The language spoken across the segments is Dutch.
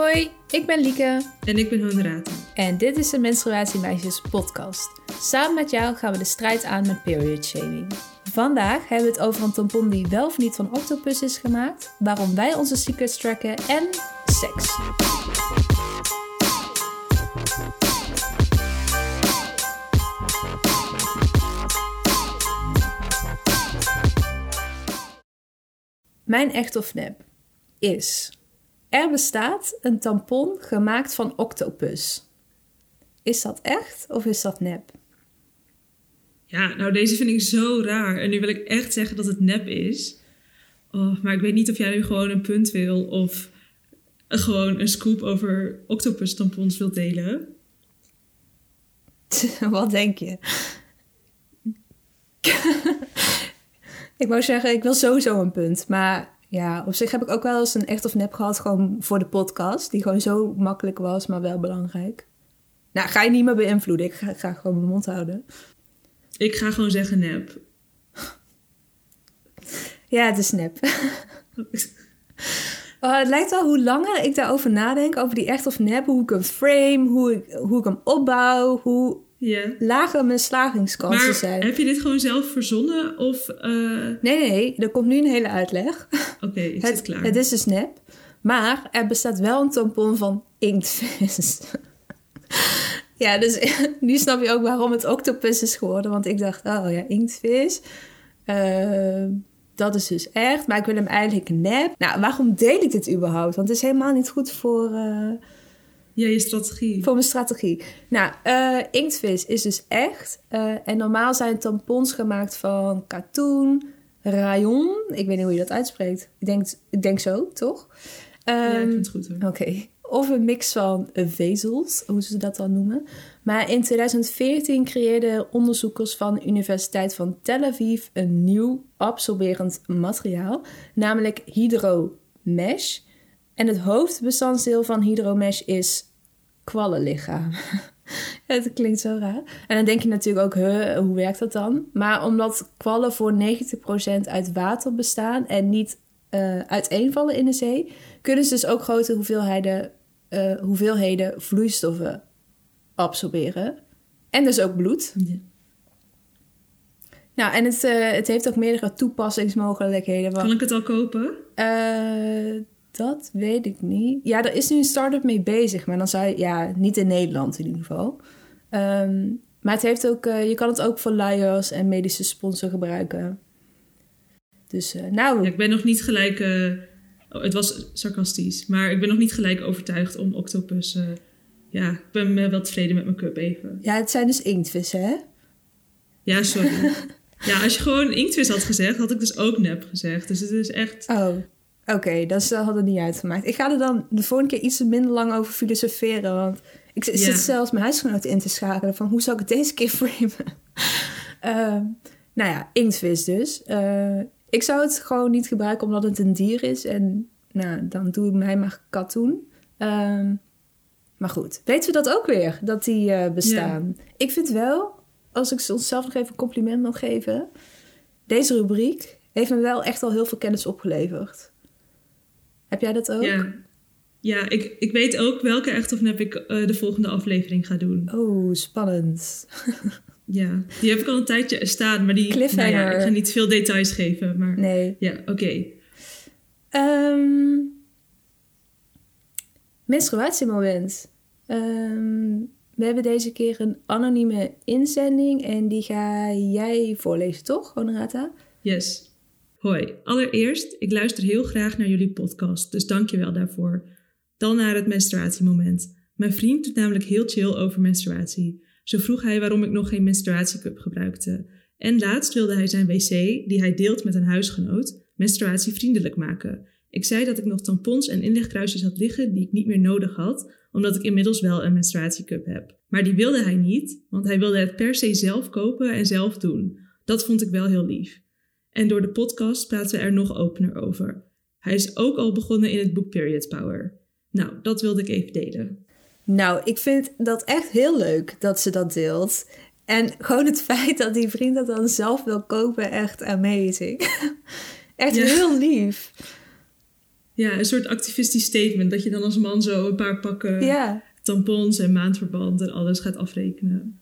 Hoi, ik ben Lieke. En ik ben Honorata. En dit is de Menstruatiemeisjes podcast. Samen met jou gaan we de strijd aan met period shaming. Vandaag hebben we het over een tampon die wel of niet van octopus is gemaakt, waarom wij onze secrets tracken en seks. Mijn echt of nep is: er bestaat een tampon gemaakt van octopus. Is dat echt of is dat nep? Ja, nou deze vind ik zo raar. En nu wil ik echt zeggen dat het nep is. Oh, maar ik weet niet of jij nu gewoon een punt wil of gewoon een scoop over octopus tampons wilt delen. Wat denk je? ik wou zeggen, ik wil sowieso een punt. Maar ja, op zich heb ik ook wel eens een echt of nep gehad, gewoon voor de podcast. Die gewoon zo makkelijk was, maar wel belangrijk. Nou, ga je niet meer beïnvloeden. Ik ga, ga gewoon mijn mond houden. Ik ga gewoon zeggen nep. Ja, het is nep. Oh, het lijkt wel hoe langer ik daarover nadenk, over die echt of nep, hoe ik hem frame, hoe ik, hoe ik hem opbouw, hoe Ja. lager mijn slagingskansen Maar zijn. heb je dit gewoon zelf verzonnen of... eh, Nee, nee, er komt nu een hele uitleg. Oké, ik zit Het, klaar. het is dus nep, maar er bestaat wel een tampon van inktvis. ja, dus nu snap je ook waarom het octopus is geworden. Want ik dacht, oh ja, inktvis. Eh, dat is dus echt, maar ik wil hem eigenlijk nep. Nou, waarom deel ik dit überhaupt? Want het is helemaal niet goed voor, eh, Ja, je strategie. voor mijn strategie. Nou, eh, inktvis is dus echt. Eh, en normaal zijn tampons gemaakt van katoen, rayon. Ik weet niet hoe je dat uitspreekt. Ik denk, ik denk zo, toch? ja, ik Ehm, vind het goed. Oké. Of een mix van vezels, hoe ze dat dan noemen. Maar in 2014 creëerden onderzoekers van de Universiteit van Tel Aviv een nieuw absorberend materiaal, namelijk hydromesh. En het hoofdbestanddeel van hydromesh is kwallenlichaam. Het klinkt zo raar. En dan denk je natuurlijk ook, huh, hoe werkt dat dan? Maar omdat kwallen voor 90% uit water bestaan en niet eh uiteenvallen in de zee, kunnen ze dus ook grote hoeveelheden, eh, hoeveelheden vloeistoffen absorberen. En dus ook bloed. Ja. Nou, en het, eh, het heeft ook meerdere toepassingsmogelijkheden. Kan ik het al kopen? Dat weet ik niet. Ja, er is nu een start-up mee bezig, maar dan zou je, ja, niet in Nederland in ieder geval. Ehm, maar het heeft ook, eh, je kan het ook voor luiers en medische sponsor gebruiken. Dus, eh, nou, Ja, ik ben nog niet gelijk... eh, oh, het was sarcastisch. Maar ik ben nog niet gelijk overtuigd om octopus... ja, ik ben wel tevreden met mijn cup even. ja, het zijn dus inktvissen, hè? Ja, sorry. ja, als je gewoon inktvis had gezegd, had ik dus ook nep gezegd. Dus het is echt... Oh, oké, dat is- dat had het niet uitgemaakt. Ik ga er dan de volgende keer iets minder lang over filosoferen. Want ik zit zelfs mijn huisgenoot in te schakelen van hoe zal ik het deze keer framen? Ehm, nou ja, inktvis dus. Eh, ik zou het gewoon niet gebruiken omdat het een dier is. En nou, dan doe ik mij maar katoen. Ehm, maar goed, weten we dat ook weer, dat die eh, bestaan. Ik vind wel, als ik onszelf nog even een compliment mag geven... Deze rubriek heeft me wel echt al heel veel kennis opgeleverd. Heb jij dat ook? Ja, ja ik, ik weet ook welke echt of nep ik eh, de volgende aflevering ga doen. Oh, spannend. Ja, die heb ik al een tijdje staan, maar die... Cliffhanger. nou ja, ik ga niet veel details geven, maar... Nee. Ja, oké. Ehm menstruatiemoment. Ehm, we hebben deze keer een anonieme inzending en die ga jij voorlezen, toch, Honorata? Yes. Hoi, allereerst, ik luister heel graag naar jullie podcast, dus dank je wel daarvoor. Dan naar het menstruatiemoment. Mijn vriend doet namelijk heel chill over menstruatie. Zo vroeg hij waarom ik nog geen menstruatiecup gebruikte. En laatst wilde hij zijn wc, die hij deelt met een huisgenoot, menstruatievriendelijk maken. Ik zei dat ik nog tampons en inlegkruisjes had liggen die ik niet meer nodig had, omdat ik inmiddels wel een menstruatiecup heb. Maar die wilde hij niet, want hij wilde het per se zelf kopen en zelf doen. Dat vond ik wel heel lief. En door de podcast praten we er nog opener over. Hij is ook al begonnen in het boek Period Power. Nou, dat wilde ik even delen. Nou, ik vind dat echt heel leuk dat ze dat deelt. En gewoon het feit dat die vriend dat dan zelf wil kopen, echt amazing. echt Ja. heel lief. Ja, een soort activistisch statement. Dat je dan als man zo een paar pakken Ja. tampons en maandverband en alles gaat afrekenen.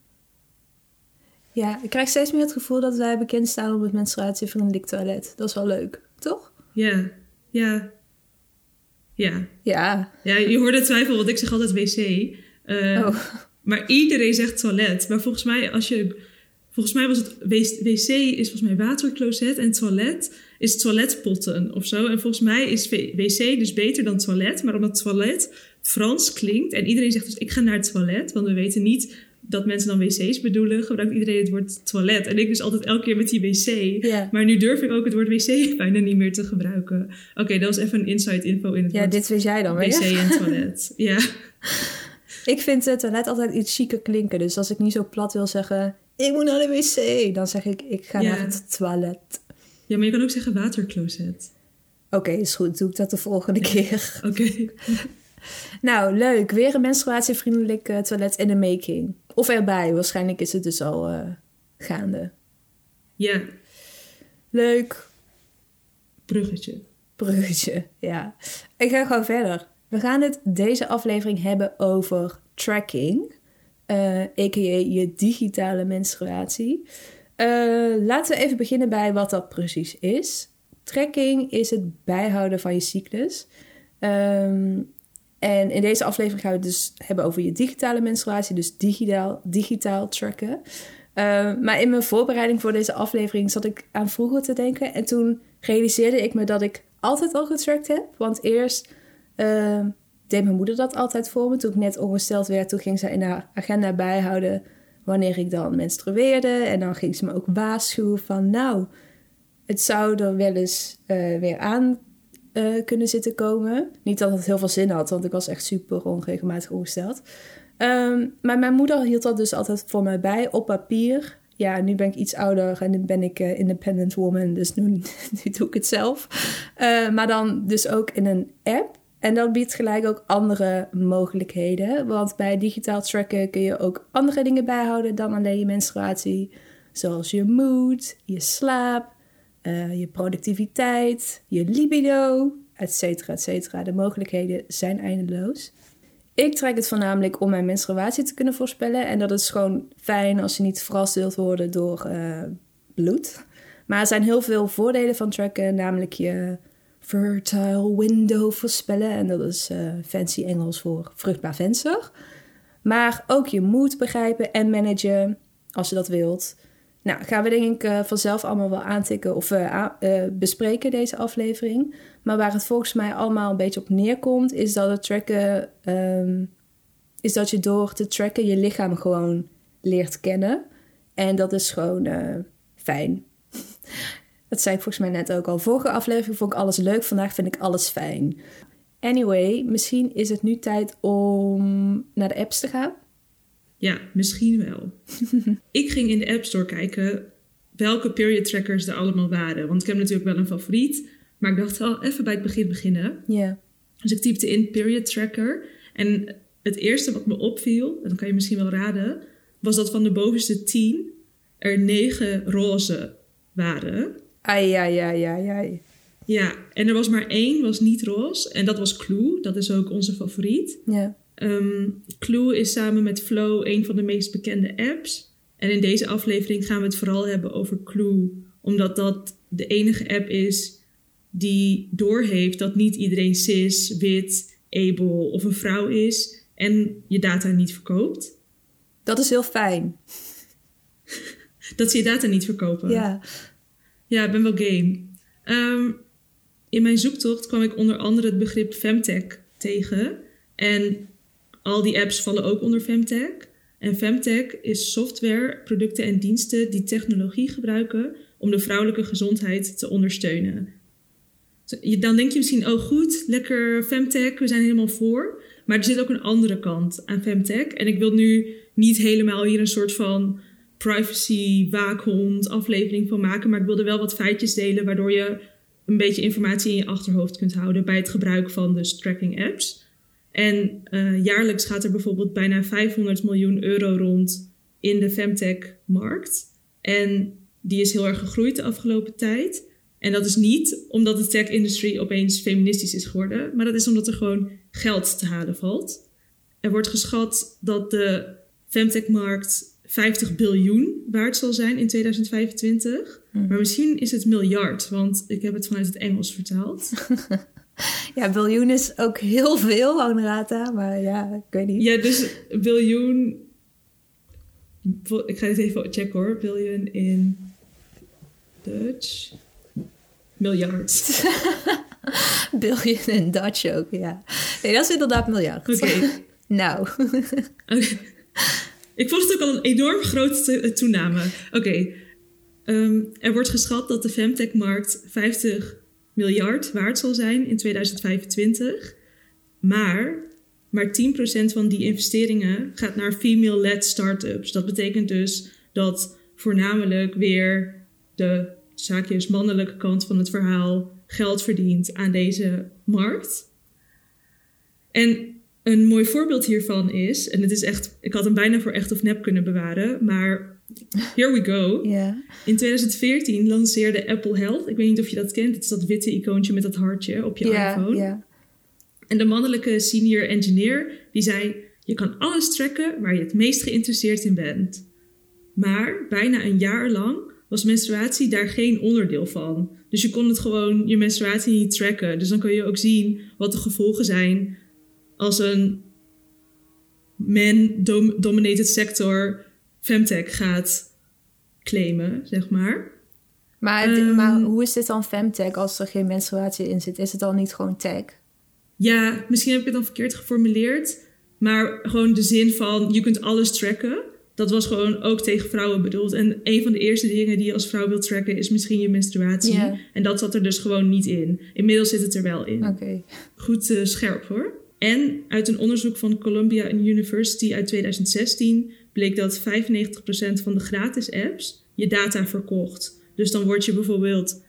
Ja, ik krijg steeds meer het gevoel dat wij bekend staan op het menstruatievriendelijk toilet. Dat is wel leuk, toch? Ja, ja, ja. Ja. Ja, je hoorde twijfel, want ik zeg altijd wc. Eh, Oh. Maar iedereen zegt toilet. Maar volgens mij, als je. Volgens mij was het wc, is volgens mij watercloset en toilet is toiletpotten of zo. En volgens mij is wc dus beter dan toilet. Maar omdat toilet Frans klinkt en iedereen zegt dus ik ga naar het toilet, want we weten niet dat mensen dan wc's bedoelen, gebruikt iedereen het woord toilet. En ik dus altijd elke keer met die wc. Maar nu durf ik ook het woord wc bijna niet meer te gebruiken. Oké, dat was even een inside info in het Ja, dit wist jij dan weer. wc en toilet. Ja. Ik vind het toilet altijd iets chiquer klinken. Dus als ik niet zo plat wil zeggen, ik moet naar de wc, dan zeg ik, ik ga Ja. naar het toilet. ja, maar je kan ook zeggen watercloset. Oké, is goed. Doe ik dat de volgende keer. Oké. Nou, leuk. Weer een menstruatievriendelijk eh, toilet in de making. Of erbij. Waarschijnlijk is het dus al eh, gaande. Ja, Leuk. bruggetje. Bruggetje, ja. Ik ga gewoon verder. We gaan het deze aflevering hebben over tracking. eh a.k.a. je digitale menstruatie. Eh, laten we even beginnen bij wat dat precies is. Tracking is het bijhouden van je cyclus. Ehm, en in deze aflevering gaan we het dus hebben over je digitale menstruatie, dus digitaal, digitaal tracken. Eh, maar in mijn voorbereiding voor deze aflevering zat ik aan vroeger te denken. En toen realiseerde ik me dat ik altijd al getrackt heb. Want eerst eh, deed mijn moeder dat altijd voor me. Toen ik net ongesteld werd, toen ging zij in haar agenda bijhouden wanneer ik dan menstrueerde. En dan ging ze me ook waarschuwen van nou, het zou er wel eens eh, weer aan eh, kunnen zitten komen. Niet dat het heel veel zin had, want ik was echt super onregelmatig ongesteld. Ehm, maar mijn moeder hield dat dus altijd voor mij bij op papier. Ja, nu ben ik iets ouder en nu ben ik eh, independent woman, dus nu, nu doe ik het zelf. Eh, maar dan dus ook in een app. En dat biedt gelijk ook andere mogelijkheden. Want bij digitaal tracken kun je ook andere dingen bijhouden dan alleen je menstruatie. Zoals je mood, je slaap, eh, je productiviteit, je libido, et cetera, et cetera. De mogelijkheden zijn eindeloos. Ik trek het voornamelijk om mijn menstruatie te kunnen voorspellen. En dat is gewoon fijn als je niet verrast wilt worden door eh, bloed. Maar er zijn heel veel voordelen van tracken, namelijk je fertile window voorspellen. En dat is eh, fancy Engels voor vruchtbaar venster. Maar ook je moed begrijpen en managen, als je dat wilt. Nou, gaan we denk ik eh, vanzelf allemaal wel aantikken of eh, eh, bespreken deze aflevering. Maar waar het volgens mij allemaal een beetje op neerkomt, is dat het tracken, ehm, is dat je door te tracken je lichaam gewoon leert kennen. En dat is gewoon fijn. Dat zei ik volgens mij net ook al. Vorige aflevering vond ik alles leuk, vandaag vind ik alles fijn. Anyway, misschien is het nu tijd om naar de apps te gaan. Ja, misschien wel. ik ging in de App Store kijken welke period trackers er allemaal waren. Want ik heb natuurlijk wel een favoriet. Maar ik dacht al even bij het begin beginnen. Ja. Dus ik typte in period tracker. En het eerste wat me opviel, en dan kan je misschien wel raden, was dat van de bovenste 10 er 9 roze waren. Ai, ai, ai, ai, ai. Ja, en er was maar één, was niet roze. En dat was Clue. Dat is ook onze favoriet. Ja. Ehm, Clue is samen met Flow een van de meest bekende apps. En in deze aflevering gaan we het vooral hebben over Clue, omdat dat de enige app is die doorheeft dat niet iedereen cis, wit, able of een vrouw is en je data niet verkoopt. Dat is heel fijn. Dat ze je data niet verkopen. Ja. Ja, ik ben wel game. Ehm, in mijn zoektocht kwam ik onder andere het begrip Femtech tegen. En al die apps vallen ook onder Femtech. En Femtech is software, producten en diensten die technologie gebruiken om de vrouwelijke gezondheid te ondersteunen. Dan denk je misschien, oh goed, lekker Femtech, we zijn helemaal voor. Maar er zit ook een andere kant aan Femtech. En ik wil nu niet helemaal hier een soort van privacy waakhond aflevering van maken. Maar ik wilde wel wat feitjes delen waardoor je een beetje informatie in je achterhoofd kunt houden bij het gebruik van dus tracking apps. En eh, jaarlijks gaat er bijvoorbeeld bijna 500 miljoen euro rond in de femtech-markt. En die is heel erg gegroeid de afgelopen tijd. En dat is niet omdat de tech-industrie opeens feministisch is geworden, maar dat is omdat er gewoon geld te halen valt. Er wordt geschat dat de femtech-markt 50 biljoen waard zal zijn in 2025. Mhm. Maar misschien is het miljard, want ik heb het vanuit het Engels vertaald. Ja, biljoen is ook heel veel, Honorata. Maar ja, ik weet niet. Ja, dus biljoen. Ik ga dit even checken hoor. Biljoen in Dutch. Miljard. Biljoen in Dutch ook, ja. Nee, dat is inderdaad miljard. Oké. nou. Ik vond het ook al een enorm grote to- toename. Oké. Ehm, er wordt geschat dat de femtech-markt 50 miljard waard zal zijn in 2025. Maar, maar 10% van die investeringen gaat naar female-led startups. Dat betekent dus dat voornamelijk weer de zaakjes mannelijke kant van het verhaal geld verdient aan deze markt. En een mooi voorbeeld hiervan is, en het is echt, ik had hem bijna voor echt of nep kunnen bewaren, maar here we go. In 2014 lanceerde Apple Health, ik weet niet of je dat kent, het is dat witte icoontje met dat hartje op je iPhone. En de mannelijke senior engineer die zei: Je kan alles tracken waar je het meest geïnteresseerd in bent. Maar bijna een jaar lang was menstruatie daar geen onderdeel van. Dus je kon het gewoon je menstruatie niet tracken. Dus dan kun je ook zien wat de gevolgen zijn als een man-dominated sector femtech gaat claimen, zeg maar. Maar, het- Ehm. maar hoe is dit dan femtech als er geen menstruatie in zit? Is het dan niet gewoon tech? Ja, misschien heb ik het dan verkeerd geformuleerd. Maar gewoon de zin van je kunt alles tracken. Dat was gewoon ook tegen vrouwen bedoeld. En een van de eerste dingen die je als vrouw wilt tracken is misschien je menstruatie. En dat zat er dus gewoon niet in. Inmiddels zit het er wel in. Oké. Goed eh, scherp hoor. En uit een onderzoek van Columbia University uit 2016 bleek dat 95% van de gratis apps je data verkocht. Dus dan word je bijvoorbeeld,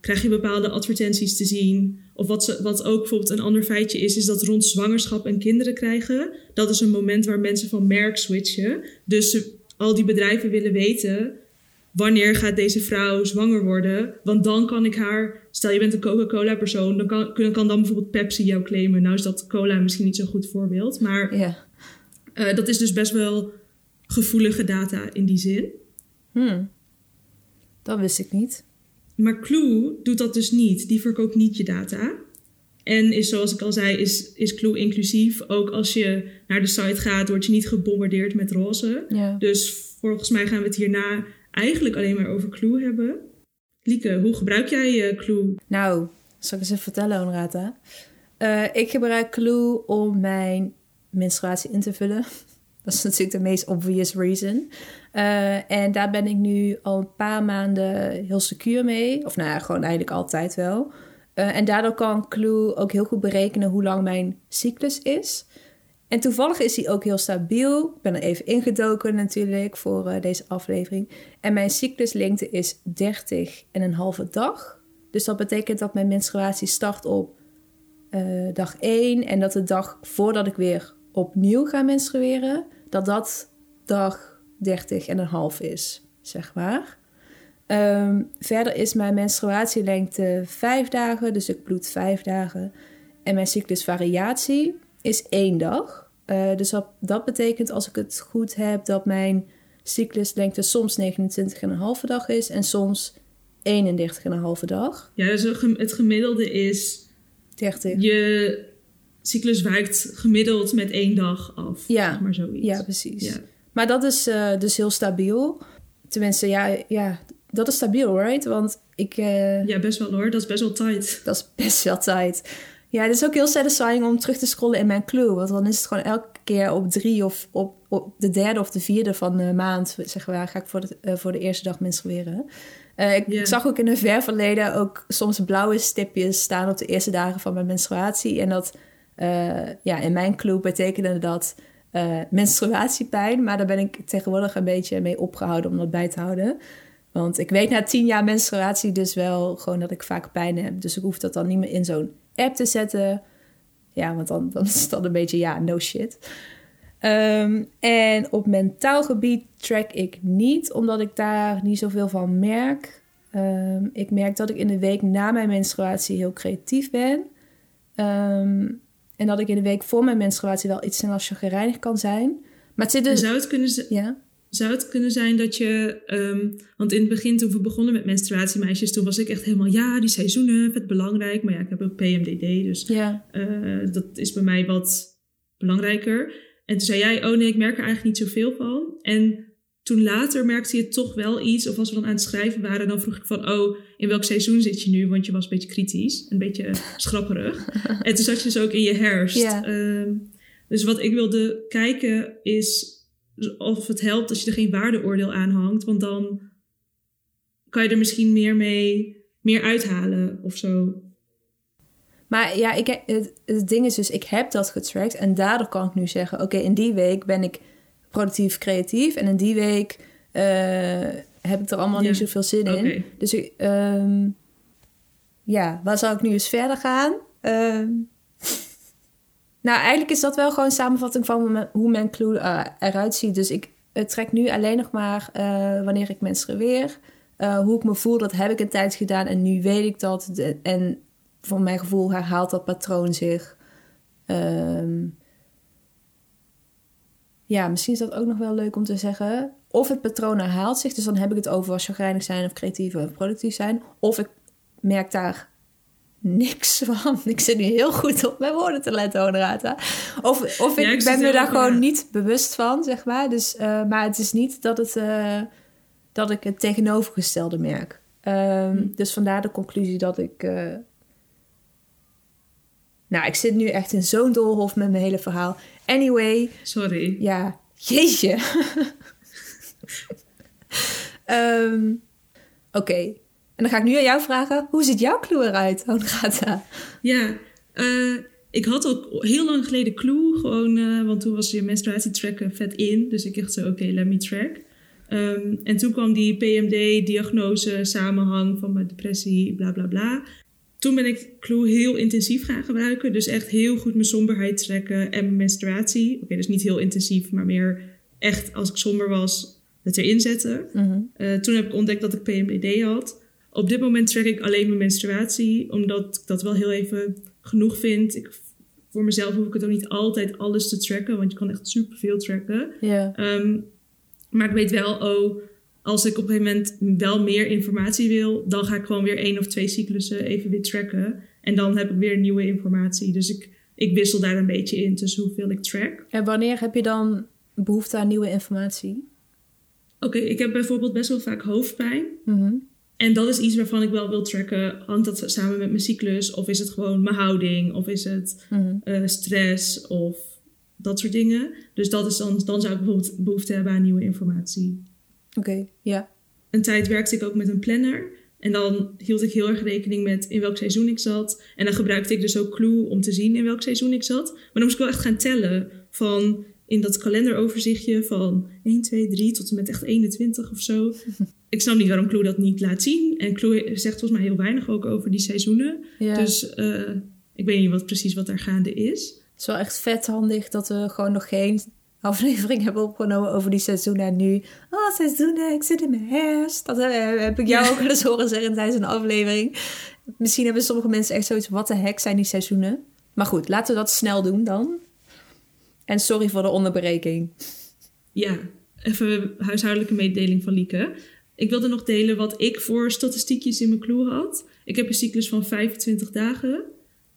krijg je bepaalde advertenties te zien. Of wat, ze, wat ook bijvoorbeeld een ander feitje is, is dat rond zwangerschap en kinderen krijgen, dat is een moment waar mensen van merk switchen. Dus ze- al die bedrijven willen weten, wanneer gaat deze vrouw zwanger worden? Want dan kan ik haar, stel je bent een Coca-Cola persoon, dan kan, kan dan bijvoorbeeld Pepsi jou claimen. Nou is dat cola misschien niet zo'n goed voorbeeld, maar eh, dat is dus best wel gevoelige data in die zin. Hmm. Dat wist ik niet. Maar Clue doet dat dus niet. Die verkoopt niet je data. En is, zoals ik al zei, is, is Clue inclusief. Ook als je naar de site gaat, word je niet gebombardeerd met roze. Ja. Dus volgens mij gaan we het hierna eigenlijk alleen maar over Clue hebben. Lieke, hoe gebruik jij eh, Clue? Nou, zal ik eens even vertellen, Honorata? Eh ik gebruik Clue om mijn menstruatie in te vullen. Dat is natuurlijk de meest obvious reason. Eh, en daar ben ik nu al een paar maanden heel secuur mee. Of nou ja, gewoon eigenlijk altijd wel. Eh, en daardoor kan Clue ook heel goed berekenen hoe lang mijn cyclus is. En toevallig is hij ook heel stabiel. Ik ben er even ingedoken natuurlijk voor eh, deze aflevering. En mijn cycluslengte is 30 en een halve dag. Dus dat betekent dat mijn menstruatie start op dag 1 en dat de dag voordat ik weer opnieuw ga menstrueren, dat dat dag 30 en een half is, zeg maar. Ehm, verder is mijn menstruatielengte 5 dagen, dus ik bloed 5 dagen. En mijn cyclusvariatie is één dag. Eh, dus dat, dat betekent als ik het goed heb dat mijn cycluslengte soms 29,5 dag is en soms 31,5 dag. Ja, dus het gemiddelde is, 30. je cyclus wijkt gemiddeld met één dag af. Ja. zeg maar zoiets. Ja, precies. Ja. Maar dat is eh, dus heel stabiel. Tenminste, ja, ja, dat is stabiel, right? Want ik, eh, ja, best wel hoor. Dat is best wel tight. dat is best wel tijd. Ja, het is ook heel satisfying om terug te scrollen in mijn clue. Want dan is het gewoon elke keer op drie of op, op de derde of de vierde van de maand, zeggen we, ga ik voor de, eh, voor de eerste dag menstrueren. Ik, zag ook in een ver verleden ook soms blauwe stipjes staan op de eerste dagen van mijn menstruatie. En dat, ja, in mijn clue betekende dat eh, menstruatiepijn. Maar daar ben ik tegenwoordig een beetje mee opgehouden om dat bij te houden. Want ik weet na tien jaar menstruatie dus wel gewoon dat ik vaak pijn heb. Dus ik hoef dat dan niet meer in zo'n app te zetten. Ja, want dan, dan is dan een beetje, ja, no shit. Ehm, en op mentaal gebied track ik niet, omdat ik daar niet zoveel van merk. Ehm, ik merk dat ik in de week na mijn menstruatie heel creatief ben. Ehm, en dat ik in de week voor mijn menstruatie wel iets sneller chagrijnig kan zijn. Maar het zit dus... Zou het kunnen zijn... Ja? Zou het kunnen zijn dat je, ehm, want in het begin toen we begonnen met menstruatiemeisjes, toen was ik echt helemaal, ja, die seizoenen, vet belangrijk. Maar ja, ik heb ook PMDD, dus Ja. eh, dat is bij mij wat belangrijker. En toen zei jij, oh nee, ik merk er eigenlijk niet zoveel van. En toen later merkte je toch wel iets, of als we dan aan het schrijven waren, dan vroeg ik van, oh, in welk seizoen zit je nu? Want je was een beetje kritisch, een beetje schrapperig. en toen zat je dus ook in je herfst. Ehm, dus wat ik wilde kijken is of het helpt als je er geen waardeoordeel aan hangt. Want dan kan je er misschien meer mee meer uithalen of zo. Maar ja, ik, het, het ding is dus, ik heb dat getracked. En daardoor kan ik nu zeggen, oké, in die week ben ik productief creatief. En in die week eh, heb ik er allemaal Ja. niet zoveel zin in. Dus ik, ehm, ja, waar zal ik nu eens verder gaan? Ehm, nou, eigenlijk is dat wel gewoon een samenvatting van hoe mijn clue eh, eruit ziet. Dus ik trek nu alleen nog maar eh, wanneer ik menstrueer. Eh, hoe ik me voel, dat heb ik een tijd gedaan en nu weet ik dat. En voor mijn gevoel herhaalt dat patroon zich. Ehm, ja, misschien is dat ook nog wel leuk om te zeggen. Of het patroon herhaalt zich, dus dan heb ik het over als chagrijnig zijn of creatief of productief zijn. Of ik merk daar niks van. Ik zit nu heel goed op mijn woorden te letten, Honorata. Of, of ik, Ja, ik zit ben me daar gewoon ja. niet bewust van, zeg maar. Dus, eh, maar het is niet dat, het, eh, dat ik het tegenovergestelde merk. Ehm, Hm. Dus vandaar de conclusie dat ik... eh, Nou, ik zit nu echt in zo'n doolhof met mijn hele verhaal. Anyway, Sorry. ja, jeetje. Ehm, Oké, en dan ga ik nu aan jou vragen. Hoe ziet jouw clue eruit, Honorata? Ja, eh, ik had al heel lang geleden Clue, gewoon, eh, want toen was je menstruatietracken vet in. Dus ik dacht zo, oké, let me track. Ehm, en toen kwam die PMD-diagnose, samenhang van mijn depressie, bla bla bla. Toen ben ik Clue heel intensief gaan gebruiken. Dus echt heel goed mijn somberheid trekken en mijn menstruatie. Oké, dus niet heel intensief, maar meer echt als ik somber was, het erin zetten. Eh, toen heb ik ontdekt dat ik PMDD had. Op dit moment track ik alleen mijn menstruatie, omdat ik dat wel heel even genoeg vind. Ik, voor mezelf hoef ik het ook niet altijd alles te tracken, want je kan echt superveel tracken. Ja, Ehm, maar ik weet wel, oh, als ik op een gegeven moment wel meer informatie wil, dan ga ik gewoon weer één of twee cyclussen even weer tracken. En dan heb ik weer nieuwe informatie. Dus ik, ik wissel daar een beetje in tussen hoeveel ik track. en wanneer heb je dan behoefte aan nieuwe informatie? Oké, ik heb bijvoorbeeld best wel vaak hoofdpijn. Mhm. En dat is iets waarvan ik wel wil tracken. Hangt dat samen met mijn cyclus? Of is het gewoon mijn houding? Of is het Mhm. eh, stress? Of dat soort dingen. Dus dat is dan, dan zou ik bijvoorbeeld behoefte hebben aan nieuwe informatie. Oké, ja. Een tijd werkte ik ook met een planner. En dan hield ik heel erg rekening met in welk seizoen ik zat. En dan gebruikte ik dus ook Clue om te zien in welk seizoen ik zat. Maar dan moest ik wel echt gaan tellen. Van in dat kalenderoverzichtje van 1, 2, 3 tot en met echt 21 of zo. Ik snap niet waarom Clue dat niet laat zien. En Clue zegt volgens mij heel weinig ook over die seizoenen. ja. Dus eh, ik weet niet wat, precies wat daar gaande is. Het is wel echt vet handig dat we gewoon nog geen aflevering hebben opgenomen over die seizoenen. En nu, oh seizoenen, ik zit in mijn herfst. Dat eh, heb ik jou ook wel eens horen zeggen tijdens een aflevering. Misschien hebben sommige mensen echt zoiets, wat de hek zijn die seizoenen? Maar goed, laten we dat snel doen dan. En sorry voor de onderbreking. Ja, even huishoudelijke mededeling van Lieke. Ik wilde nog delen wat ik voor statistiekjes in mijn clue had. Ik heb een cyclus van 25 dagen.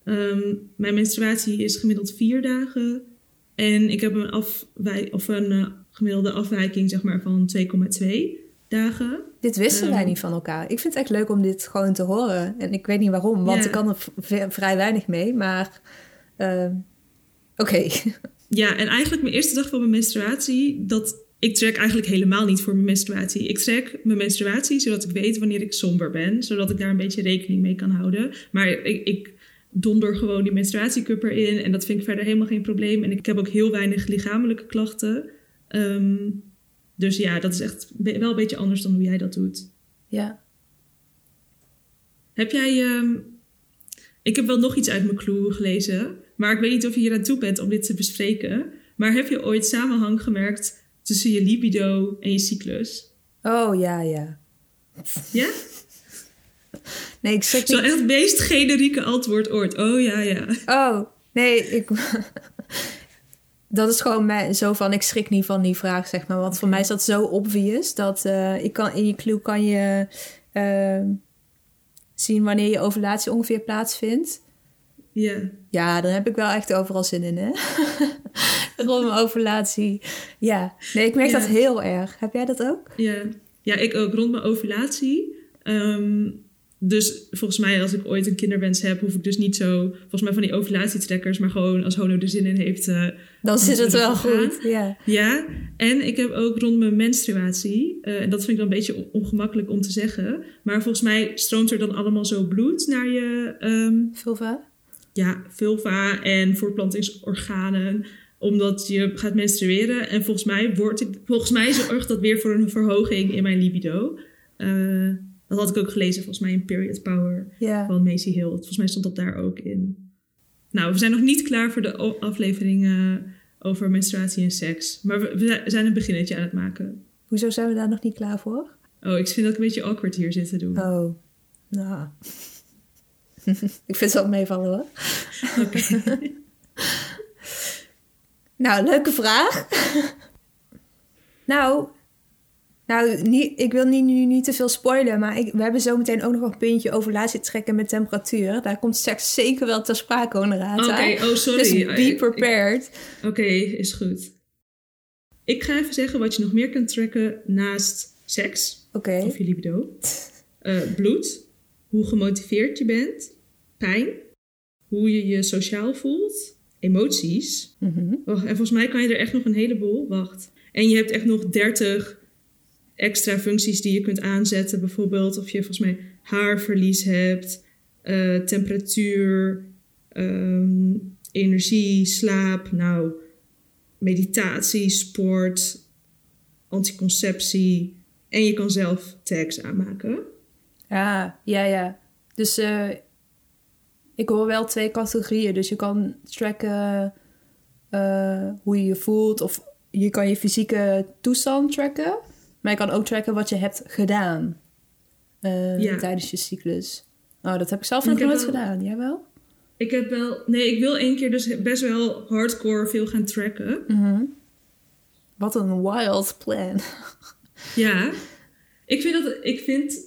Ehm, mijn menstruatie is gemiddeld 4 dagen. En ik heb een, afwij of een eh, gemiddelde afwijking zeg maar, van 2,2 dagen. Dit wisten wij Ehm. niet van elkaar. Ik vind het echt leuk om dit gewoon te horen. En ik weet niet waarom, want Ja. ik kan er vrij weinig mee. Maar ehm, oké. Ja, en eigenlijk mijn eerste dag van mijn menstruatie, dat ik track eigenlijk helemaal niet voor mijn menstruatie. Ik track mijn menstruatie zodat ik weet wanneer ik somber ben, zodat ik daar een beetje rekening mee kan houden. Maar ik, ik donder gewoon die menstruatiecup erin en dat vind ik verder helemaal geen probleem. En ik heb ook heel weinig lichamelijke klachten. Ehm, dus ja, dat is echt wel een beetje anders dan hoe jij dat doet. Ja. Heb jij. ehm, ik heb wel nog iets uit mijn clue gelezen. Maar ik weet niet of je hier aan toe bent om dit te bespreken. Maar heb je ooit samenhang gemerkt tussen je libido en je cyclus? Oh ja, ja. Ja? Nee, ik schrik Zo niet. echt het meest generieke antwoord ooit. Oh ja, ja. Oh, nee, ik... dat is gewoon mij, zo van, ik schrik niet van die vraag, zeg maar. Want voor mij is dat zo obvious, dat eh, ik kan, in je clue kan je eh, zien wanneer je ovulatie ongeveer plaatsvindt. Ja. Ja, dan heb ik wel echt overal zin in, hè? Rond mijn ovulatie. Ja, nee, ik merk dat heel erg. Heb jij dat ook? Ja. ja, ik ook rond mijn ovulatie. Ehm, dus volgens mij, als ik ooit een kinderwens heb, hoef ik dus niet zo, volgens mij van die ovulatietrekkers, maar gewoon als Hono er zin in heeft. eh, Dan zit het wel goed, ja. ja, en ik heb ook rond mijn menstruatie, eh, en dat vind ik dan een beetje on- ongemakkelijk om te zeggen, maar volgens mij stroomt er dan allemaal zo bloed naar je ehm, Vulva? ja, vulva en voortplantingsorganen omdat je gaat menstrueren. En volgens mij, wordt ik, volgens mij zorgt dat weer voor een verhoging in mijn libido. Eh, dat had ik ook gelezen, volgens mij in Period Power van Macy Hill. Volgens mij stond dat daar ook in. Nou, we zijn nog niet klaar voor de o- aflevering eh, over menstruatie en seks. Maar we, zijn een beginnetje aan het maken. Hoezo zijn we daar nog niet klaar voor? Oh, ik vind dat ik een beetje awkward hier zit te doen. Oh, nou. ik vind het wel meevallen hoor. nou, leuke vraag. nou, nou niet, ik wil niet, nu niet te veel spoilen, maar ik, we hebben zo meteen ook nog een puntje ovulatietrekken met temperatuur. Daar komt seks zeker wel ter sprake, Honorata. Oké, oh sorry. Dus be prepared. Oké, is goed. Ik ga even zeggen wat je nog meer kunt tracken naast seks Oké. of je libido. Eh, bloed, hoe gemotiveerd je bent, pijn, hoe je je sociaal voelt, emoties. Mhm. Wacht, en volgens mij kan je er echt nog een heleboel. Wacht. En je hebt echt nog 30 extra functies die je kunt aanzetten. Bijvoorbeeld of je volgens mij haarverlies hebt, eh, temperatuur, ehm, energie, slaap, nou, meditatie, sport, anticonceptie. En je kan zelf tags aanmaken. Ja, ja, ja. Dus eh, ik hoor wel twee categorieën. Dus je kan tracken eh, hoe je je voelt. Of je kan je fysieke toestand tracken. Maar je kan ook tracken wat je hebt gedaan eh, Ja. tijdens je cyclus. Oh, dat heb ik zelf nog nooit gedaan. Jij wel? Ik heb wel... Nee, ik wil één keer dus best wel hardcore veel gaan tracken. Mhm. Wat een wild plan. Ja, ik vind, dat, ik, vind,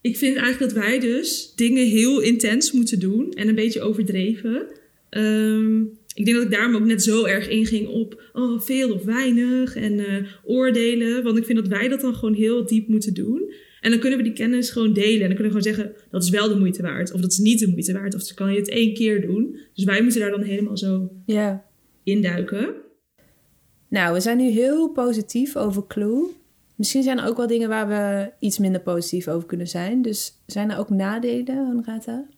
ik vind eigenlijk dat wij dus dingen heel intens moeten doen en een beetje overdreven. Ehm, ik denk dat ik daarom ook net zo erg inging op oh, veel of weinig en eh, oordelen. Want ik vind dat wij dat dan gewoon heel diep moeten doen. En dan kunnen we die kennis gewoon delen. En dan kunnen we gewoon zeggen, dat is wel de moeite waard. Of dat is niet de moeite waard. Of kan je het één keer doen. Dus wij moeten daar dan helemaal zo Ja. induiken. Nou, we zijn nu heel positief over Clue. Misschien zijn er ook wel dingen waar we iets minder positief over kunnen zijn. Dus zijn er ook nadelen, Honorata?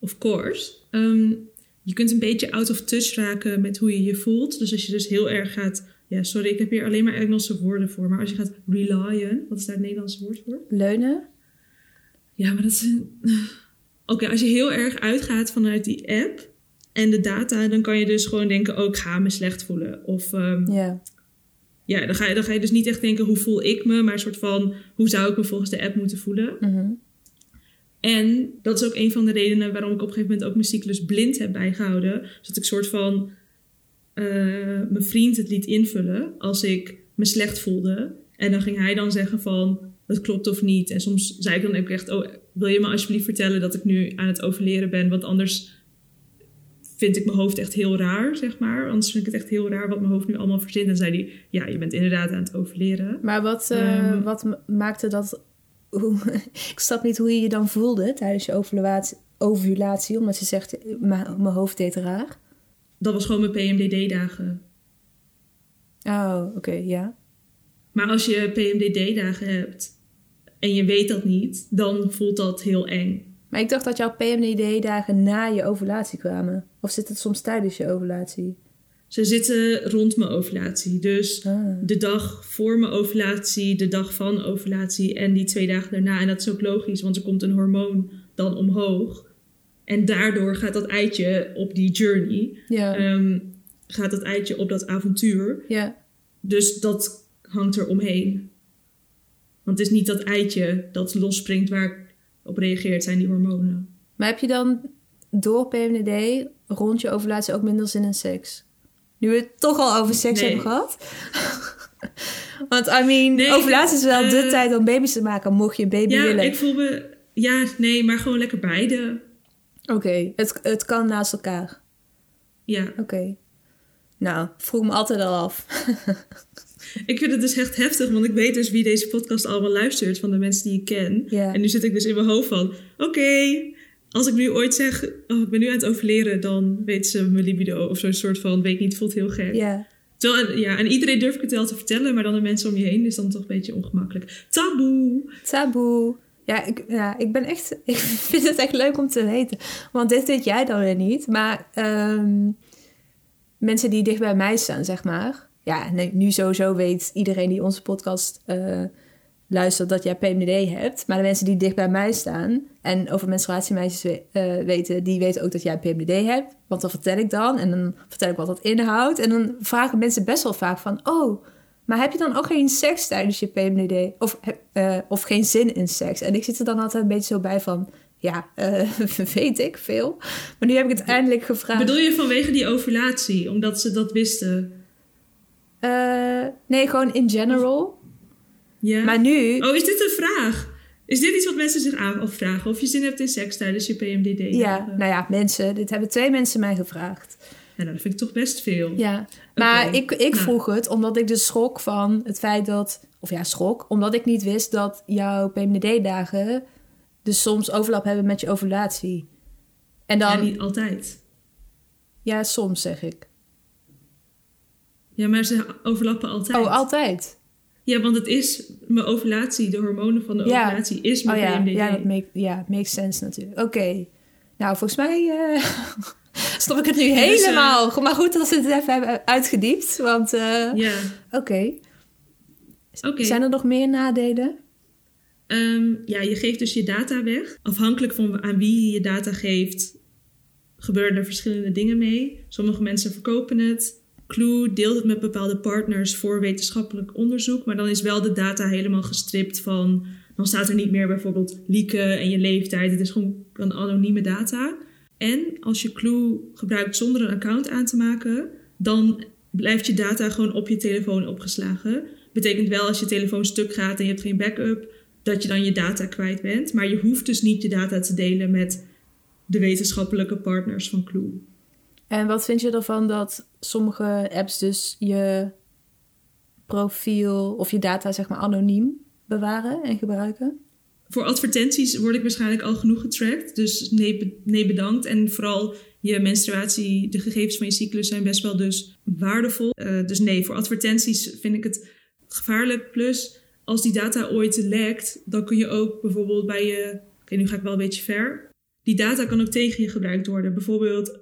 Of course. Ehm, je kunt een beetje out of touch raken met hoe je je voelt. Dus als je dus heel erg gaat... Ja, sorry, ik heb hier alleen maar Engelse woorden voor. Maar als je gaat relyen... Wat is daar het Nederlandse woord voor? Leunen? Ja, maar dat is... een- Oké, als je heel erg uitgaat vanuit die app en de data... dan kan je dus gewoon denken... oh, ik ga me slecht voelen. Of ehm, Ja. ja, dan ga, je, dan ga je dus niet echt denken... hoe voel ik me? Maar een soort van... hoe zou ik me volgens de app moeten voelen? Mhm. En dat is ook een van de redenen waarom ik op een gegeven moment ook mijn cyclus blind heb bijgehouden. Zodat ik soort van eh, mijn vriend het liet invullen als ik me slecht voelde. En dan ging hij dan zeggen van, dat klopt of niet. En soms zei ik dan ook echt, oh, wil je me alsjeblieft vertellen dat ik nu aan het overleren ben? Want anders vind ik mijn hoofd echt heel raar, zeg maar. Anders vind ik het echt heel raar wat mijn hoofd nu allemaal verzint. En zei hij, ja, je bent inderdaad aan het overleren. Maar wat, eh, Ehm. wat ma- maakte dat... Hoe, ik snap niet hoe je je dan voelde tijdens je ovulatie, ovulatie omdat je zegt, "M- mijn hoofd deed raar. Dat was gewoon mijn PMDD-dagen. Oh, oké, ja. Maar als je PMDD-dagen hebt en je weet dat niet, dan voelt dat heel eng. Maar ik dacht dat jouw PMDD-dagen na je ovulatie kwamen. Of zit het soms tijdens je ovulatie? Ze zitten rond mijn ovulatie. Dus Ah. de dag voor mijn ovulatie, de dag van ovulatie en die twee dagen daarna. En dat is ook logisch, want er komt een hormoon dan omhoog. En daardoor gaat dat eitje op die journey, Ja, ehm, gaat dat eitje op dat avontuur. ja. Dus dat hangt er omheen. Want het is niet dat eitje dat losspringt waar ik op reageert, zijn die hormonen. Maar heb je dan door PMDD rond je ovulatie ook minder zin in seks? Nu we het toch al over seks Nee. hebben gehad. Want I mean, Nee, ovulatie is wel de eh, tijd om baby's te maken, mocht je een baby Ja, willen. ik voel me... Ja, nee, maar gewoon lekker beide. Oké, het, het kan naast elkaar. Ja, Oké. Nou, vroeg me altijd al af. ik vind het dus echt heftig, want ik weet dus wie deze podcast allemaal luistert van de mensen die ik ken. Ja. En nu zit ik dus in mijn hoofd van, oké, als ik nu ooit zeg, oh, ik ben nu aan het overleren, dan weet ze mijn libido of zo'n soort van, weet niet, voelt heel gek. ja. Terwijl, ja, en iedereen durf ik het wel te vertellen, maar dan de mensen om je heen is dan toch een beetje ongemakkelijk. Taboe! Taboe. Ja ik, ja, ik ben echt... Ik vind het echt leuk om te weten. Want dit weet jij dan weer niet. Maar ehm, mensen die dicht bij mij staan, zeg maar. Ja, nee, nu sowieso weet iedereen die onze podcast eh, luistert dat jij PMDD hebt. Maar de mensen die dicht bij mij staan en over menstruatiemeisjes we- eh, weten, die weten ook dat jij PMDD hebt. Want dat vertel ik dan en dan vertel ik wat dat inhoudt. En dan vragen mensen best wel vaak van, oh, maar heb je dan ook geen seks tijdens je PMDD? Of, eh, of geen zin in seks? En ik zit er dan altijd een beetje zo bij van, ja, eh, weet ik veel. Maar nu heb ik het eindelijk gevraagd. Bedoel je vanwege die ovulatie, omdat ze dat wisten? Nee, gewoon in general. Ja. Maar nu, Oh, is dit een vraag? Is dit iets wat mensen zich afvragen? Of je zin hebt in seks tijdens je PMDD? ja, nou ja, mensen, dit hebben twee mensen mij gevraagd. Ja, nou, dat vind ik toch best veel. Ja, maar ik, ik nou. vroeg het omdat ik dus schrok van het feit dat... Of ja, schrok. Omdat ik niet wist dat jouw PMDD-dagen dus soms overlap hebben met je ovulatie. En dan... Ja, Ja, niet altijd. soms zeg ik. Ja, maar ze overlappen altijd. Oh, altijd? Ja, want het is mijn ovulatie, de hormonen van de Ja. ovulatie, is Oh mijn ja, PMDD. ja, dat make, ja, makes sense natuurlijk. Oké. Nou, volgens mij eh snap ik het nu Dus, eh, helemaal. Maar goed dat we het even hebben uitgediept. Want, eh, Ja, oké. oké. Zijn er nog meer nadelen? Ehm, ja, je geeft dus je data weg. Afhankelijk van aan wie je je data geeft, gebeuren er verschillende dingen mee. Sommige mensen verkopen het. Clue deelt het met bepaalde partners voor wetenschappelijk onderzoek. Maar dan is wel de data helemaal gestript van... Dan staat er niet meer bijvoorbeeld lieken en je leeftijd. Het is gewoon een anonieme data. En als je Clue gebruikt zonder een account aan te maken... dan blijft je data gewoon op je telefoon opgeslagen. Betekent wel als je telefoon stuk gaat en je hebt geen backup... dat je dan je data kwijt bent. Maar je hoeft dus niet je data te delen met de wetenschappelijke partners van Clue. En wat vind je ervan dat sommige apps dus je profiel of je data zeg maar anoniem bewaren en gebruiken? Voor advertenties word ik waarschijnlijk al genoeg getracked. Dus nee, nee bedankt. En vooral je menstruatie, de gegevens van je cyclus zijn best wel dus waardevol. Eh, dus nee, voor advertenties vind ik het gevaarlijk. Plus, als die data ooit lekt, dan kun je ook bijvoorbeeld bij je... Oké, nu ga ik wel een beetje ver. Die data kan ook tegen je gebruikt worden. Bijvoorbeeld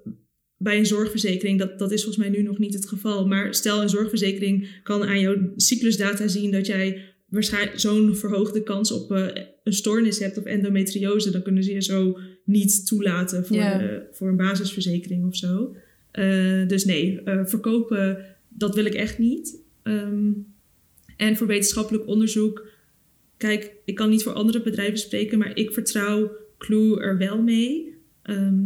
bij een zorgverzekering, dat, dat is volgens mij nu nog niet het geval. Maar stel een zorgverzekering kan aan jouw cyclusdata zien dat jij waarschijnlijk zo'n verhoogde kans op eh, een stoornis hebt of endometriose, dan kunnen ze je zo niet toelaten voor, voor een basisverzekering of zo. Eh, dus nee, eh, verkopen, dat wil ik echt niet. Ehm, en voor wetenschappelijk onderzoek, kijk, ik kan niet voor andere bedrijven spreken, maar ik vertrouw Clue er wel mee. Ehm,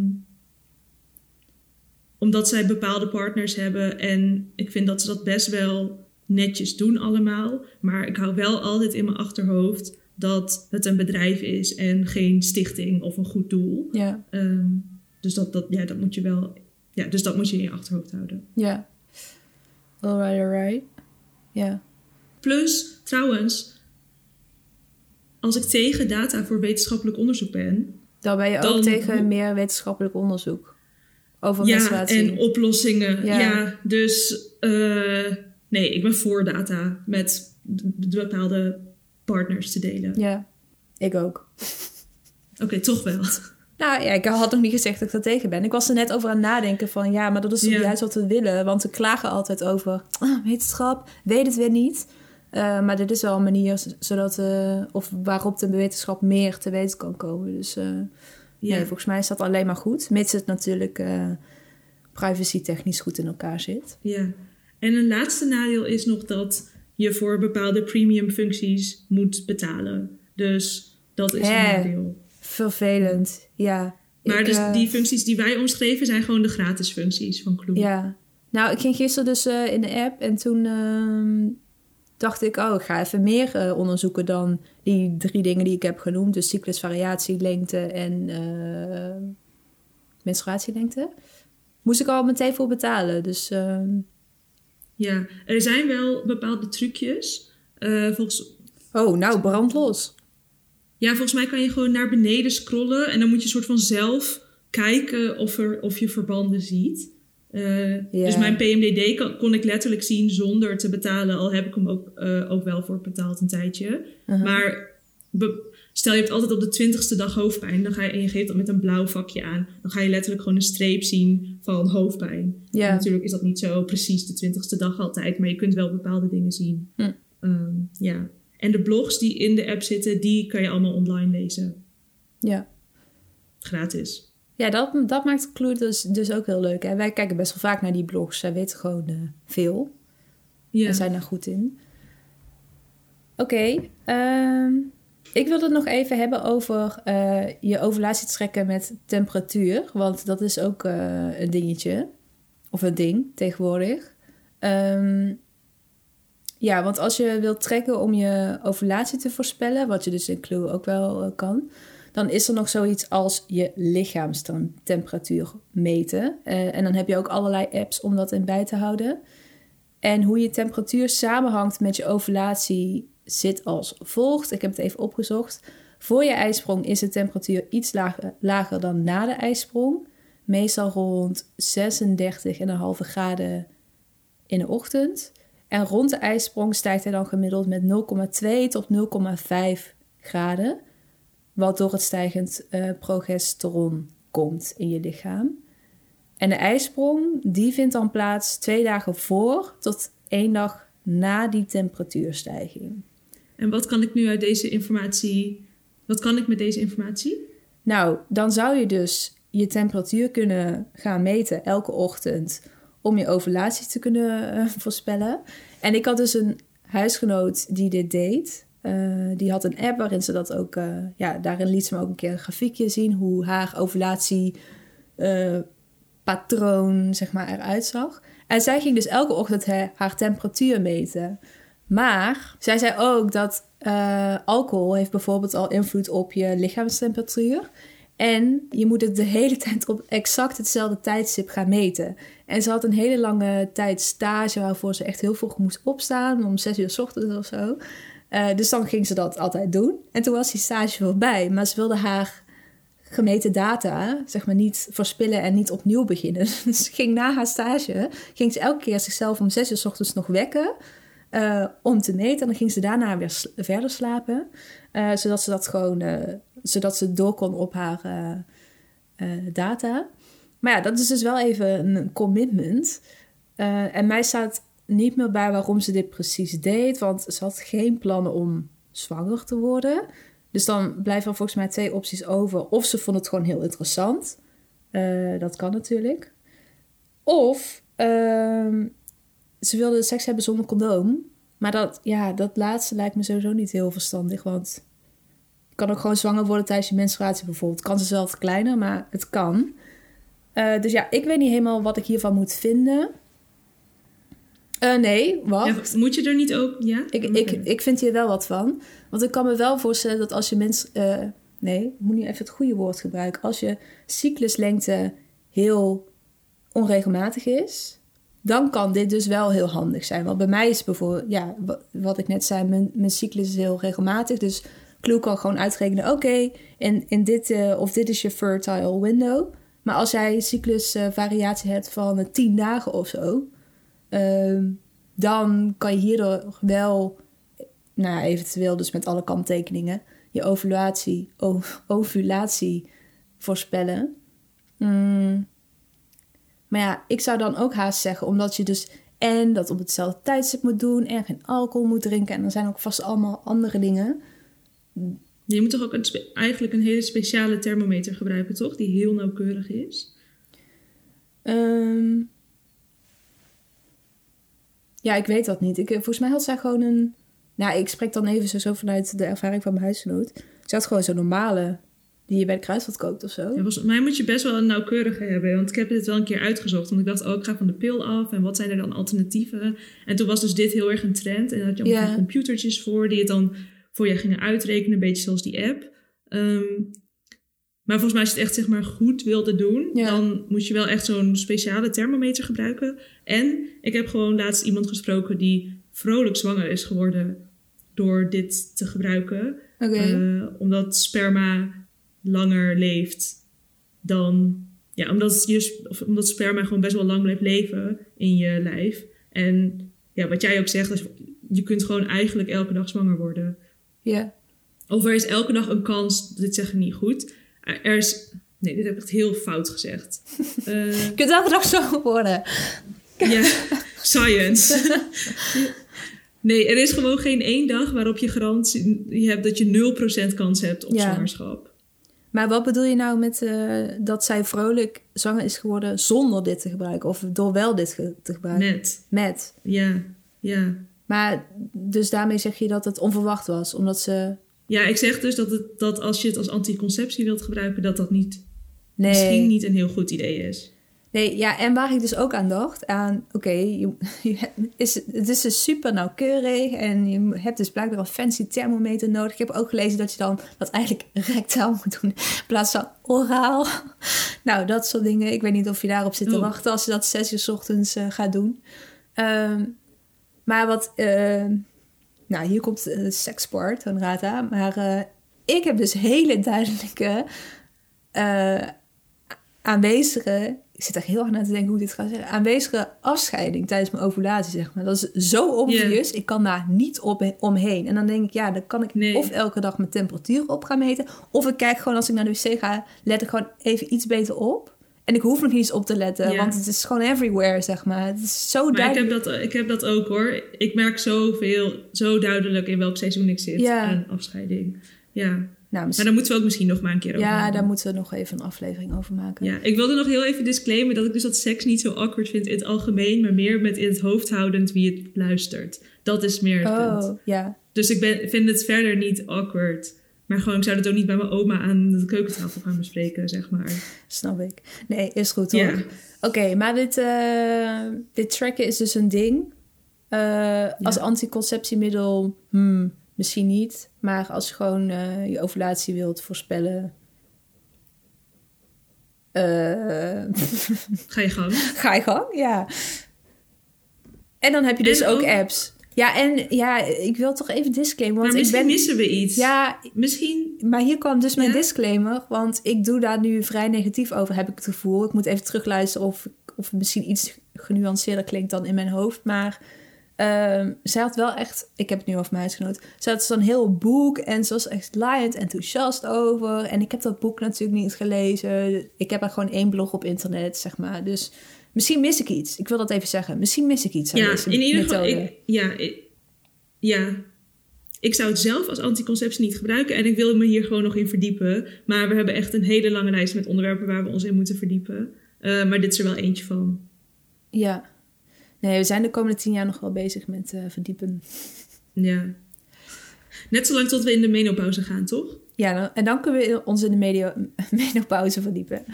omdat zij bepaalde partners hebben en ik vind dat ze dat best wel netjes doen allemaal. Maar ik hou wel altijd in mijn achterhoofd dat het een bedrijf is en geen stichting of een goed doel. Ja, Ehm, dus dat, dat, ja, dat moet je wel. Ja, dus dat moet je in je achterhoofd houden. ja. Alright, alright. Ja. Plus, trouwens, als ik tegen data voor wetenschappelijk onderzoek ben. Dan ben je ook tegen meer wetenschappelijk onderzoek over Ja, menstruatie. en oplossingen. Ja. Ja, dus eh, nee, ik ben voor data met bepaalde partners te delen. Ja, ik ook. Oké, toch wel. Nou ja, ik had nog niet gezegd dat ik daar tegen ben. Ik was er net over aan het nadenken van ja, maar dat is juist wat we willen. Want we klagen altijd over ah, wetenschap, weet het weer niet. Eh, maar dit is wel een manier zodat, eh, of waarop de wetenschap meer te weten kan komen. Dus eh, Ja. nee, volgens mij is dat alleen maar goed. Mits het natuurlijk eh privacy technisch goed in elkaar zit. Ja, en een laatste nadeel is nog dat je voor bepaalde premium functies moet betalen. Dus dat is Hè. een nadeel. Vervelend, ja. Maar Ik, dus eh, die functies die wij omschreven zijn gewoon de gratis functies van Clue. Ja. Nou, ik ging gisteren dus eh, in de app en toen ehm, dacht ik... oh, ik ga even meer eh, onderzoeken dan die drie dingen die ik heb genoemd. Dus cyclus, variatie, lengte en eh, menstruatielengte. Moest ik al meteen voor betalen, dus... ehm, Ja, er zijn wel bepaalde trucjes. Eh, volgens, Oh, nou, brandlos. ja, volgens mij kan je gewoon naar beneden scrollen en dan moet je soort van zelf kijken of, er, of je verbanden ziet. Eh, Ja. Dus mijn PMDD kon ik letterlijk zien zonder te betalen, al heb ik hem ook, eh, ook wel voor betaald een tijdje. Uh-huh. Maar be- stel je hebt altijd op de twintigste dag hoofdpijn dan ga je, en je geeft dat met een blauw vakje aan, dan ga je letterlijk gewoon een streep zien van hoofdpijn. Ja. Natuurlijk is dat niet zo precies de twintigste dag altijd, maar je kunt wel bepaalde dingen zien. Hm. Ehm, ja. En de blogs die in de app zitten, die kan je allemaal online lezen. Ja. Gratis. Ja, dat, dat maakt Clue dus, dus ook heel leuk. Hè? Wij kijken best wel vaak naar die blogs. Zij weten gewoon eh, veel. Ja. en zijn daar goed in. Oké, ehm, ik wil het nog even hebben over eh, je ovulatie trekken met temperatuur. Want dat is ook eh, een dingetje. Of een ding tegenwoordig. Ehm, ja, want als je wilt trekken om je ovulatie te voorspellen, wat je dus in Clue ook wel kan, dan is er nog zoiets als je lichaamstemperatuur meten. Eh, en dan heb je ook allerlei apps om dat in bij te houden. En hoe je temperatuur samenhangt met je ovulatie zit als volgt. Ik heb het even opgezocht. Voor je ijsprong is de temperatuur iets lager, dan na de ijsprong. Meestal rond 36,5 graden in de ochtend. En rond de ijsprong stijgt hij dan gemiddeld met 0,2 tot 0,5 graden. Wat door het stijgend eh, progesteron komt in je lichaam. En de ijsprong die vindt dan plaats twee dagen voor tot één dag na die temperatuurstijging. En wat kan ik nu uit deze informatie... Wat kan ik met deze informatie? Nou, dan zou je dus je temperatuur kunnen gaan meten elke ochtend om je ovulatie te kunnen eh, voorspellen. En ik had dus een huisgenoot die dit deed. Eh, die had een app waarin ze dat ook, eh, ja, daarin liet ze me ook een keer een grafiekje zien hoe haar ovulatie eh, zeg maar, eruit zag. En zij ging dus elke ochtend haar temperatuur meten. Maar zij zei ook dat alcohol heeft bijvoorbeeld al invloed op je lichaamstemperatuur. En je moet het de hele tijd op exact hetzelfde tijdstip gaan meten. En ze had een hele lange tijd stage waarvoor ze echt heel vroeg moest opstaan, om zes uur 's ochtends of zo. Eh, dus dan ging ze dat altijd doen. En toen was die stage voorbij, maar ze wilde haar gemeten data, zeg maar, niet verspillen en niet opnieuw beginnen. Dus ze ging na haar stage, ging ze elke keer zichzelf om zes uur 's ochtends nog wekken eh, om te meten. En dan ging ze daarna weer verder slapen, eh, zodat ze dat gewoon, zodat ze door kon op haar data. Maar ja, dat is dus wel even een commitment. En mij staat niet meer bij waarom ze dit precies deed, want ze had geen plannen om zwanger te worden. Dus dan blijven er volgens mij twee opties over. Of ze vond het gewoon heel interessant. Eh, dat kan natuurlijk. Of ehm, ze wilde seks hebben zonder condoom. Maar dat, ja, dat laatste lijkt me sowieso niet heel verstandig. Want je kan ook gewoon zwanger worden tijdens je menstruatie bijvoorbeeld. Is wel wat kleiner, maar het kan. Eh, dus ja, ik weet niet helemaal wat ik hiervan moet vinden. Eh, nee, wacht. Ja, moet je er niet ook... Ja? Ik, ik, ik vind hier wel wat van. Want ik kan me wel voorstellen dat als je mens... eh, nee, ik moet nu even het goede woord gebruiken. Als je cycluslengte heel onregelmatig is... dan kan dit dus wel heel handig zijn. Want bij mij is bijvoorbeeld... Ja, wa- wat ik net zei, mijn, mijn cyclus is heel regelmatig. Dus Clue kan gewoon uitrekenen... oké, in, in dit, eh, of dit is je fertile window. Maar als jij cyclusvariatie hebt van eh, 10 dagen of zo... Ehm, dan kan je hierdoor wel, nou eventueel dus met alle kanttekeningen, je ovulatie, ovulatie voorspellen. Mm. Maar ja, ik zou dan ook haast zeggen, omdat je dus en dat op hetzelfde tijdstip moet doen en geen alcohol moet drinken en er zijn ook vast allemaal andere dingen. Je moet toch ook een eigenlijk een hele speciale thermometer gebruiken, toch? Die heel nauwkeurig is. Ehm, Ja, ik weet dat niet. Ik, volgens mij had zij gewoon een... Nou, ik spreek dan even zo, vanuit de ervaring van mijn huisgenoot. Ze had gewoon zo'n normale die je bij de kruidvat koopt of zo. Ja, volgens mij moet je best wel een nauwkeurige hebben. Want ik heb dit wel een keer uitgezocht. Want ik dacht, oh, ik ga van de pil af. En wat zijn er dan alternatieven? En toen was dus dit heel erg een trend. En dan had je allemaal Ja. computertjes voor... die het dan voor je gingen uitrekenen. Een beetje zoals die app. Ehm, maar volgens mij als je het echt zeg maar goed wilde doen... Ja. dan moet je wel echt zo'n speciale thermometer gebruiken. En ik heb gewoon laatst iemand gesproken... die vrolijk zwanger is geworden... door dit te gebruiken. Eh, omdat sperma langer leeft dan. Ja, omdat, je, of omdat sperma gewoon best wel lang blijft leven in je lijf. En ja, wat jij ook zegt, is, je kunt gewoon eigenlijk elke dag zwanger worden. ja. Of er is elke dag een kans, dit zeg ik niet goed. Er is. Nee, dit heb ik echt heel fout gezegd. Eh, Je kunt elke dag zo worden. ja, science. Nee, er is gewoon geen één dag waarop je garantie hebt dat je 0% kans hebt op Ja. zwangerschap. Maar wat bedoel je nou met eh, dat zij vrolijk zwanger is geworden zonder dit te gebruiken? Of door wel dit ge- te gebruiken? Met. Met. Ja, ja. Maar dus daarmee zeg je dat het onverwacht was, omdat ze... Ja, ik zeg dus dat, het, dat als je het als anticonceptie wilt gebruiken, dat dat niet, Nee. misschien niet een heel goed idee is. Nee, ja, en waar ik dus ook aan dacht, aan, oké, is, het is dus super nauwkeurig en je hebt dus blijkbaar een fancy thermometer nodig. Ik heb ook gelezen dat je dan dat eigenlijk rectaal moet doen in plaats van oraal. Nou, dat soort dingen. Ik weet niet of je daarop zit te Oh. wachten als je dat zes uur 's ochtends eh, gaat doen. Ehm, maar wat, eh, nou, hier komt de seksport van Rata. Maar eh, ik heb dus hele duidelijke eh, aanwezige, ik zit er heel erg aan te denken hoe ik dit ga zeggen, aanwezige afscheiding tijdens mijn ovulatie, zeg maar. Dat is zo obvious, ik kan daar niet op, omheen. En dan denk ik, ja, dan kan ik Nee. of elke dag mijn temperatuur op gaan meten, of ik kijk gewoon als ik naar de wc ga, let ik gewoon even iets beter op. En ik hoef nog niet eens op te letten, Ja. want het is gewoon everywhere, zeg maar. Het is zo Maar ik duidelijk. heb, dat, ik heb dat ook hoor. Ik merk zoveel, zo duidelijk in welk seizoen ik zit Ja. aan afscheiding. Ja, Nou, maar daar moeten we ook misschien nog maar een keer over ja, daar moeten we nog even een aflevering over maken. Ja, ik wilde nog heel even disclaimen dat ik dus dat seks niet zo awkward vind in het algemeen, maar meer met in het hoofd houdend wie het luistert. Dat is meer het punt. Oh, ja. Dus ik ben, vind het verder niet awkward. Maar gewoon, ik zou het ook niet bij mijn oma aan de keukentafel gaan bespreken, zeg maar. Snap ik. Nee, is goed hoor. Oké, maar dit, eh, dit tracken is dus een ding. Eh, Als anticonceptiemiddel, hmm, misschien niet. Maar als je gewoon eh, je ovulatie wilt voorspellen... Ga je gang. ga je gang, ja. En dan heb je dus En ook, ook- apps. Ja, en ja, ik wil toch even disclaimer. Want maar ik misschien ben... missen we iets. Ja, Misschien, maar hier kwam dus mijn Ja? disclaimer, want ik doe daar nu vrij negatief over, heb ik het gevoel. Ik moet even terugluisteren of, of het misschien iets genuanceerder klinkt dan in mijn hoofd. Maar ehm zij had wel echt, ik heb het nu over mijn huisgenoot, ze had zo'n heel boek en ze was echt laaiend enthousiast over. En ik heb dat boek natuurlijk niet gelezen. Ik heb er gewoon één blog op internet, zeg maar. Dus misschien mis ik iets. Ik wil dat even zeggen. Misschien mis ik iets aan ja, deze in ieder methode. geval, ik, ja, ik, ja. Ik zou het zelf als anticonceptie niet gebruiken en ik wil me hier gewoon nog in verdiepen. Maar we hebben echt een hele lange lijst met onderwerpen waar we ons in moeten verdiepen. Eh, maar dit is er wel eentje van. Ja. Nee, we zijn de komende tien jaar nog wel bezig met eh, verdiepen. Ja. Net zolang tot we in de menopauze gaan, toch? Ja, dan- en dan kunnen we ons in de medio, menopauze verdiepen.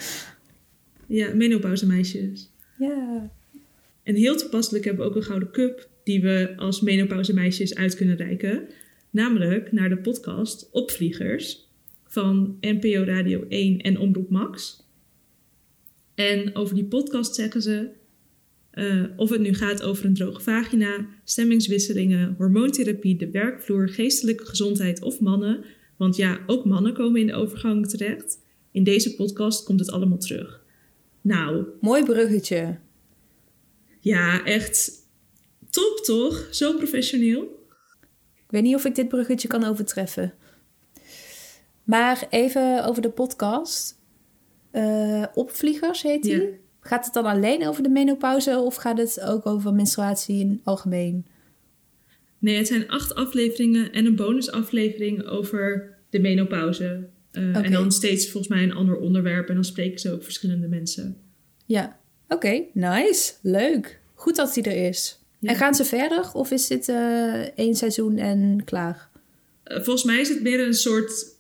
Ja, menopauze meisjes. Ja. En heel toepasselijk hebben we ook een gouden cup die we als menopauze meisjes uit kunnen reiken. Namelijk naar de podcast Opvliegers van NPO Radio 1 en Omroep Max. En over die podcast zeggen ze, eh, of het nu gaat over een droge vagina, stemmingswisselingen, hormoontherapie, de werkvloer, geestelijke gezondheid of mannen. Want ja, ook mannen komen in de overgang terecht. In deze podcast komt het allemaal terug. Nou, Mooi bruggetje. ja, echt top toch? Zo professioneel. Ik weet niet of ik dit bruggetje kan overtreffen. Maar even over de podcast. Eh, opvliegers heet die. Ja. Gaat het dan alleen over de menopauze of gaat het ook over menstruatie in het algemeen? Nee, het zijn acht afleveringen en een bonusaflevering over de menopauze. Eh. En dan steeds volgens mij een ander onderwerp. En dan spreken ze ook verschillende mensen. Ja. Oké, nice. Leuk. Goed dat die er is. Ja. En gaan ze verder? Of is dit eh, één seizoen en klaar? Eh, volgens mij is het meer een soort.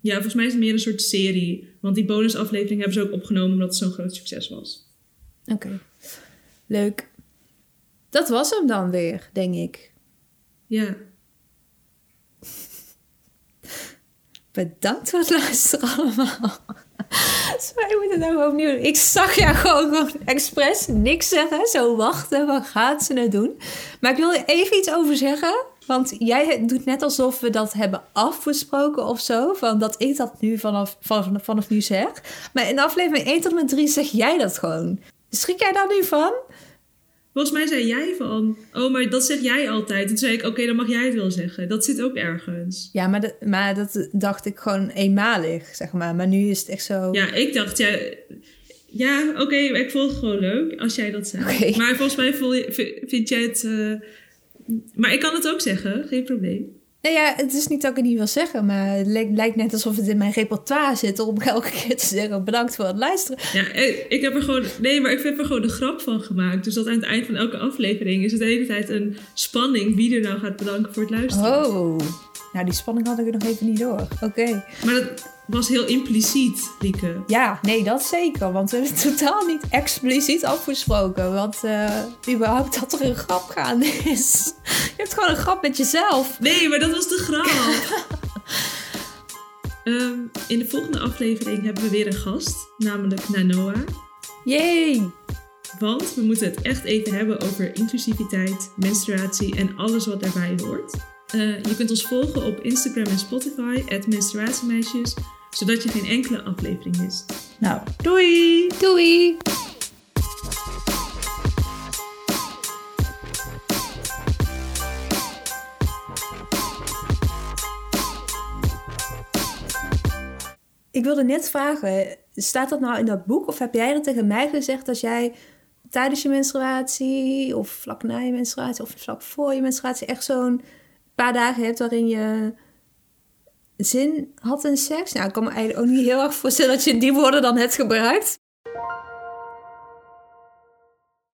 Ja, volgens mij is het meer een soort serie. Want die bonusaflevering hebben ze ook opgenomen omdat het zo'n groot succes was. Oké. Leuk. Dat was hem dan weer, denk ik. Ja. Bedankt voor het luisteren allemaal. Sorry, moet het nou opnieuw doen. Ik zag jou gewoon, gewoon expres niks zeggen. Zo wachten, wat gaat ze nou doen? Maar ik wil er even iets over zeggen. Want jij doet net alsof we dat hebben afgesproken of zo. Van dat ik dat nu vanaf, vanaf, vanaf nu zeg. Maar in aflevering 1 tot en met 3 zeg jij dat gewoon. Schrik jij daar nu van? Volgens mij zei jij van. Oh, maar dat zeg jij altijd. En toen zei ik: Oké, dan mag jij het wel zeggen. Dat zit ook ergens. Ja, maar, dat- maar dat dacht ik gewoon eenmalig, zeg maar. Maar nu is het echt zo... Ja, ik dacht, ja, ja oké, ik vond het gewoon leuk als jij dat zei. Maar volgens mij voel je, v- vind jij het. eh, maar ik kan het ook zeggen, geen probleem. Nou ja, het is niet dat ik het niet wil zeggen, maar het lijkt, lijkt net alsof het in mijn repertoire zit om elke keer te zeggen bedankt voor het luisteren. Ja, eh, ik heb er gewoon. Nee, maar ik heb er gewoon de grap van gemaakt. Dus dat aan het eind van elke aflevering is het de hele tijd een spanning wie er nou gaat bedanken voor het luisteren. Oh, nou die spanning had ik er nog even niet door. Oké. Maar dat was heel impliciet, Lieke. Ja, nee, dat zeker, want we hebben het totaal niet expliciet afgesproken. Want eh, überhaupt dat er een grap gaande is. Je hebt gewoon een grap met jezelf. Nee, maar dat was de grap. Ehm, in de volgende aflevering hebben we weer een gast, namelijk Nanoa. Yay! Want we moeten het echt even hebben over inclusiviteit, menstruatie en alles wat daarbij hoort. Eh, je kunt ons volgen op Instagram en Spotify, menstruatiemeisjes, zodat je geen enkele aflevering mist. Nou, Doei! doei! Ik wilde net vragen, staat dat nou in dat boek? Of heb jij dat tegen mij gezegd als jij tijdens je menstruatie of vlak na je menstruatie of vlak voor je menstruatie echt zo'n paar dagen hebt waarin je zin had in seks? Nou, ik kan me eigenlijk ook niet heel erg voorstellen dat je die woorden dan hebt gebruikt.